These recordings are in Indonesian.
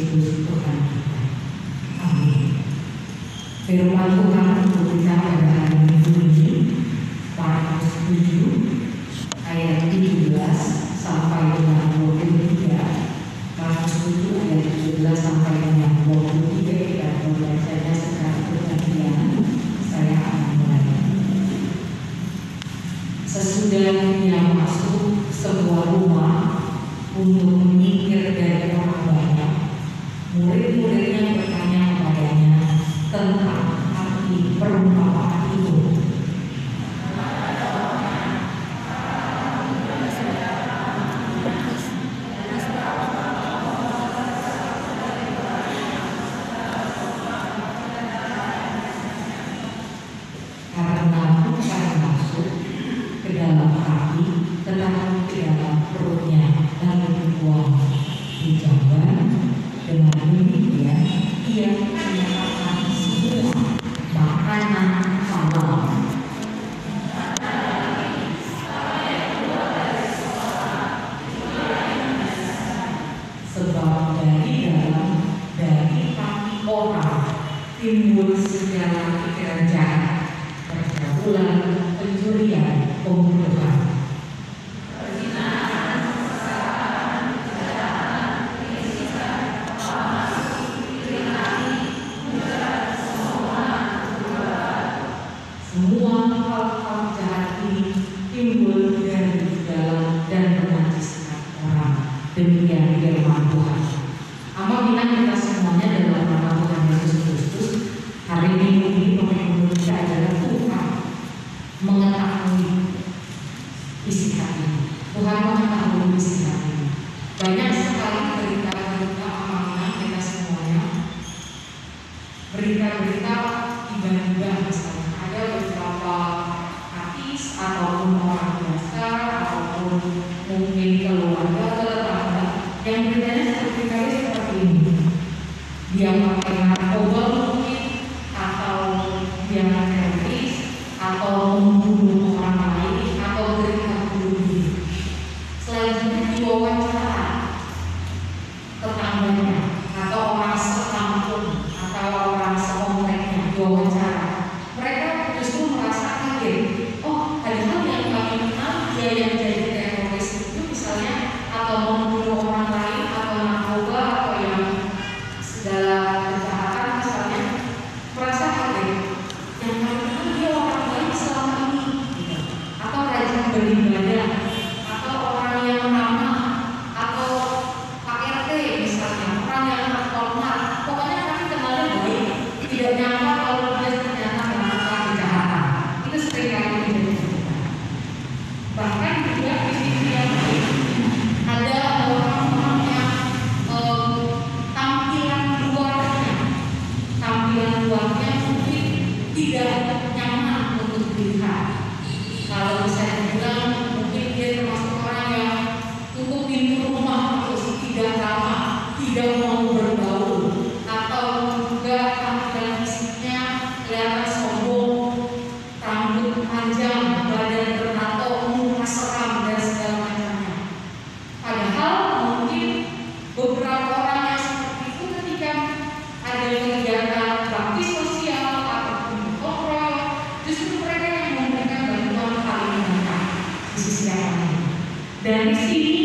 itu Tuhan kita. Amin. Firman Tuhan untuk kita pada hari ini. Then see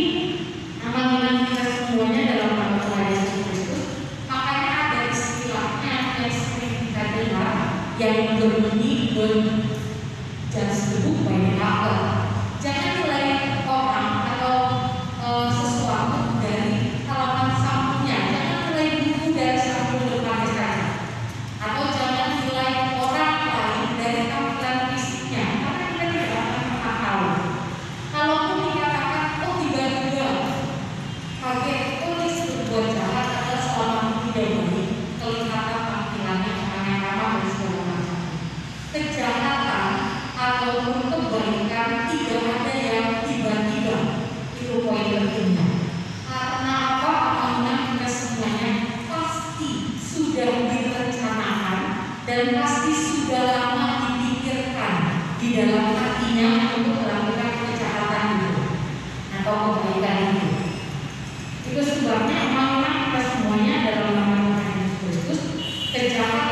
Good.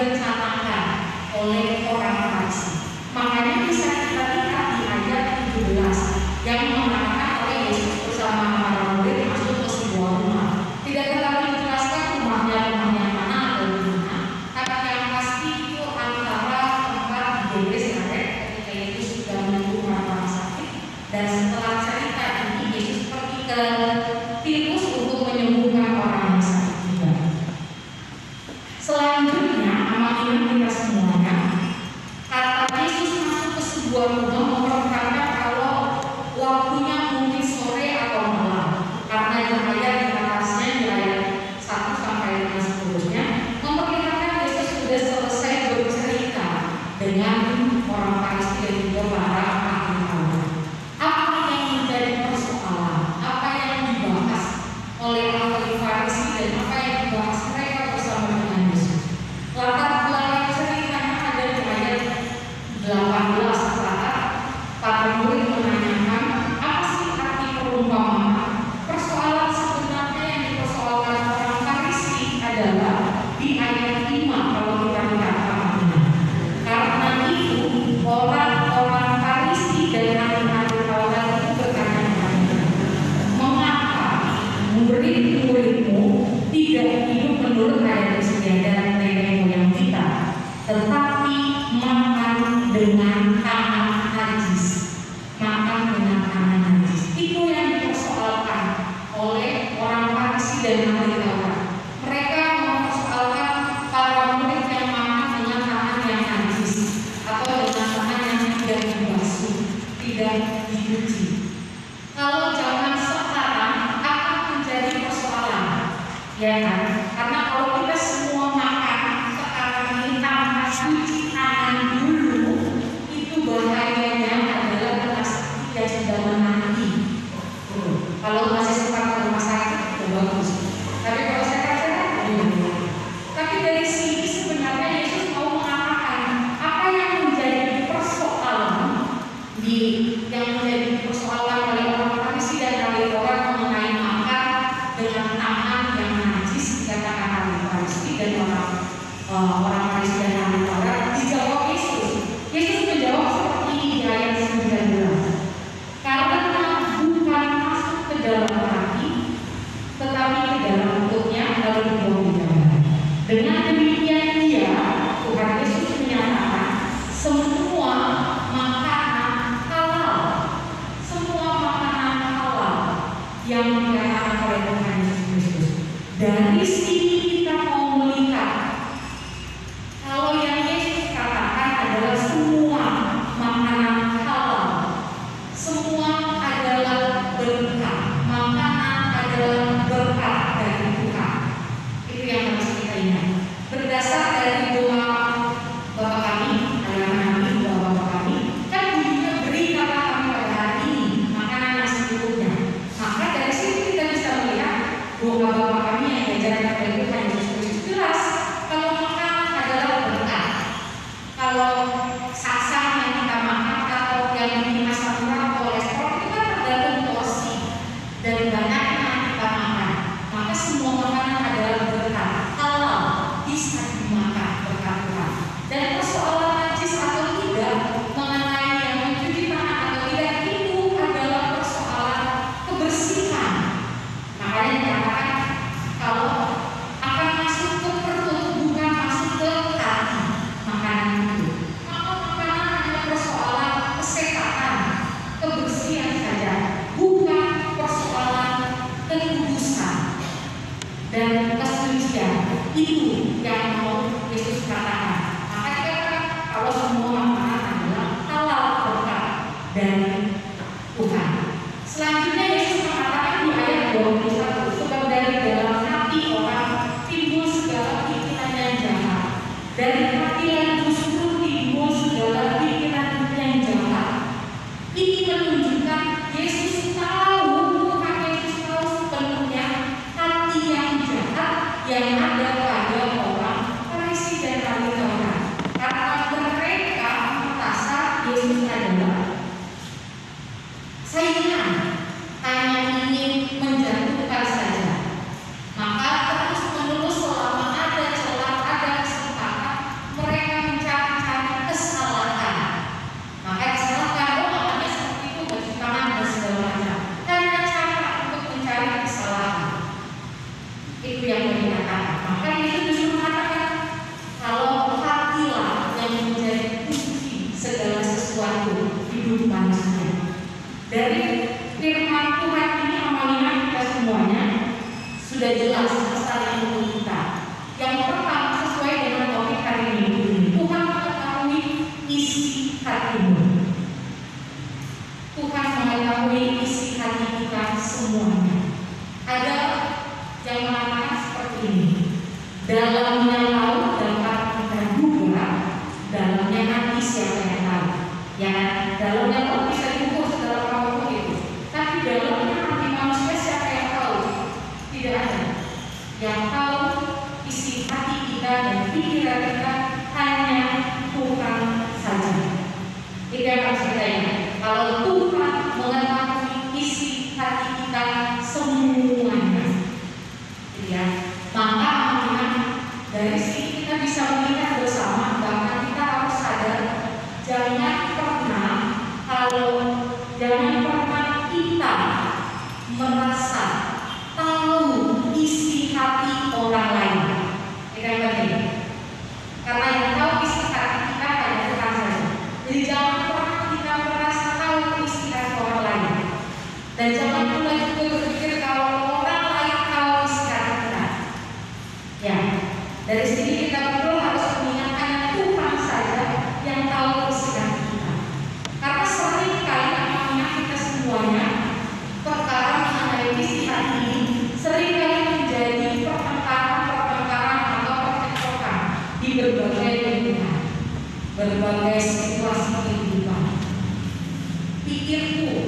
Direncanakan oleh orang Yes. Itu pikirku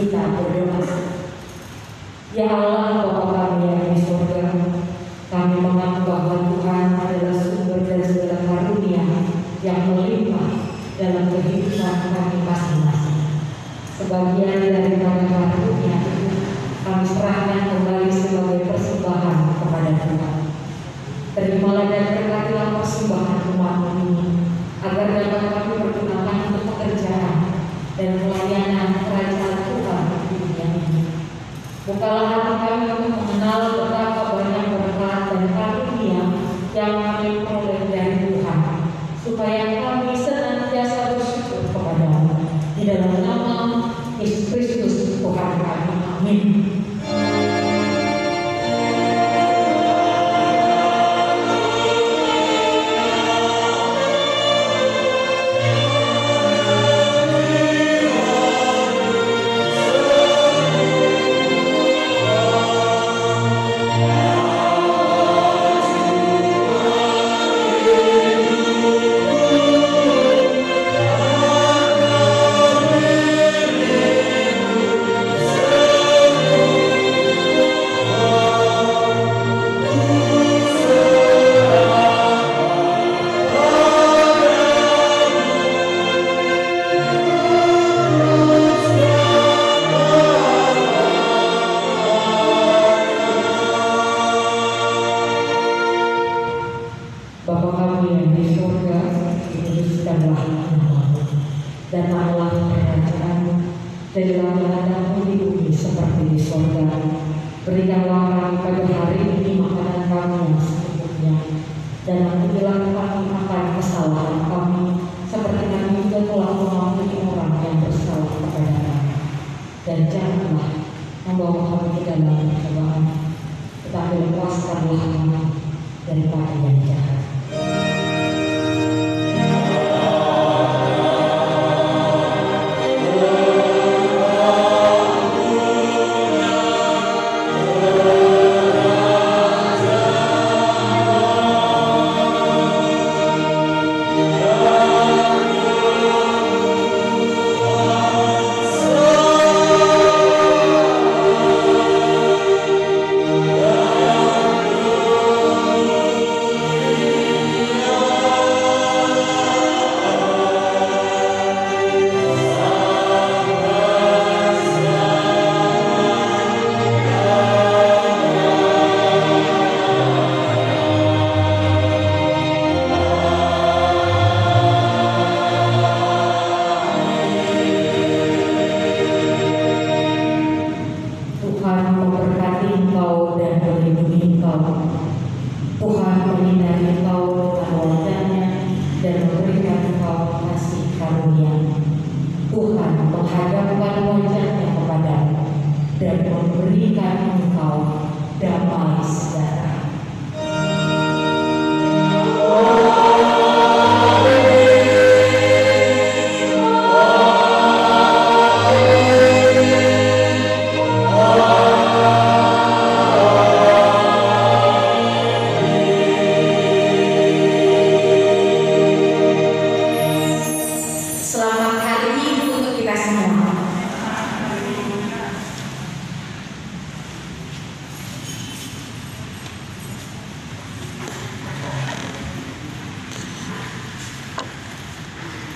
kita berdoa. Ya Allah,